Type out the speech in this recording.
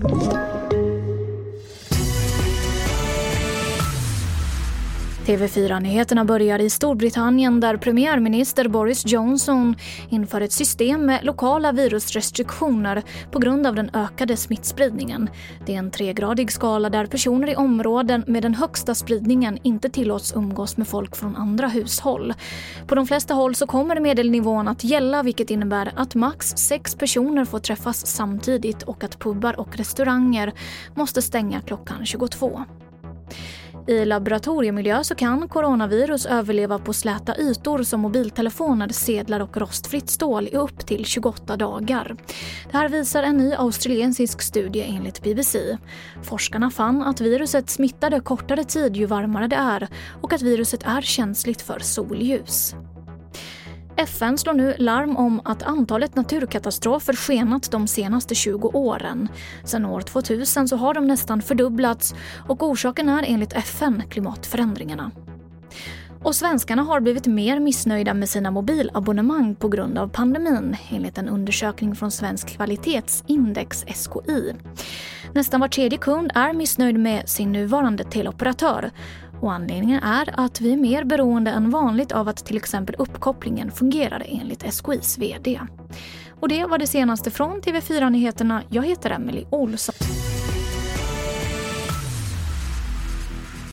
you TV4-nyheterna börjar i Storbritannien där premiärminister Boris Johnson inför ett system med lokala virusrestriktioner på grund av den ökade smittspridningen. Det är en tregradig skala där personer i områden med den högsta spridningen inte tillåts umgås med folk från andra hushåll. På de flesta håll så kommer medelnivån att gälla vilket innebär att max sex personer får träffas samtidigt och att pubbar och restauranger måste stänga klockan 22. I laboratoriemiljö så kan coronavirus överleva på släta ytor som mobiltelefoner, sedlar och rostfritt stål i upp till 28 dagar. Det här visar en ny australiensisk studie enligt BBC. Forskarna fann att viruset smittade kortare tid ju varmare det är och att viruset är känsligt för solljus. FN slår nu larm om att antalet naturkatastrofer skenat de senaste 20 åren. Sedan år 2000 så har de nästan fördubblats och orsaken är enligt FN klimatförändringarna. Och svenskarna har blivit mer missnöjda med sina mobilabonnemang på grund av pandemin enligt en undersökning från Svensk kvalitetsindex, SKI. Nästan var tredje kund är missnöjd med sin nuvarande teleoperatör och anledningen är att vi är mer beroende än vanligt av att till exempel uppkopplingen fungerar enligt SKIs VD. Och det var det senaste från TV4 Nyheterna. Jag heter Emily Olsson.